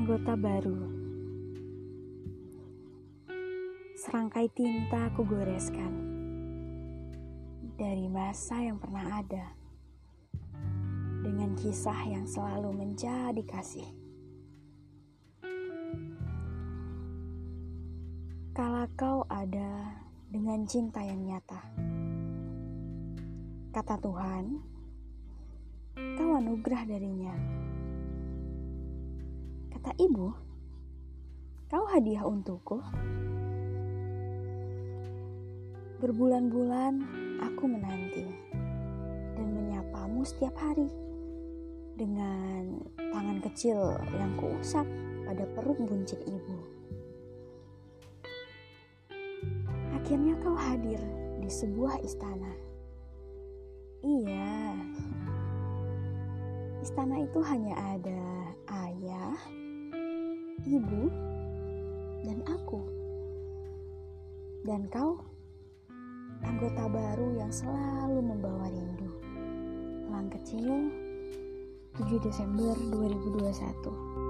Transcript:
anggota baru. Serangkai tinta aku goreskan dari masa yang pernah ada dengan kisah yang selalu menjadi kasih. Kala kau ada dengan cinta yang nyata. Kata Tuhan, kau anugerah darinya. Kata ibu, kau hadiah untukku. Berbulan-bulan aku menanti dan menyapamu setiap hari dengan tangan kecil yang kuusap pada perut buncit ibu. Akhirnya kau hadir di sebuah istana. Iya, istana itu hanya ada ibu, dan aku. Dan kau, anggota baru yang selalu membawa rindu. Elang kecil, 7 Desember 2021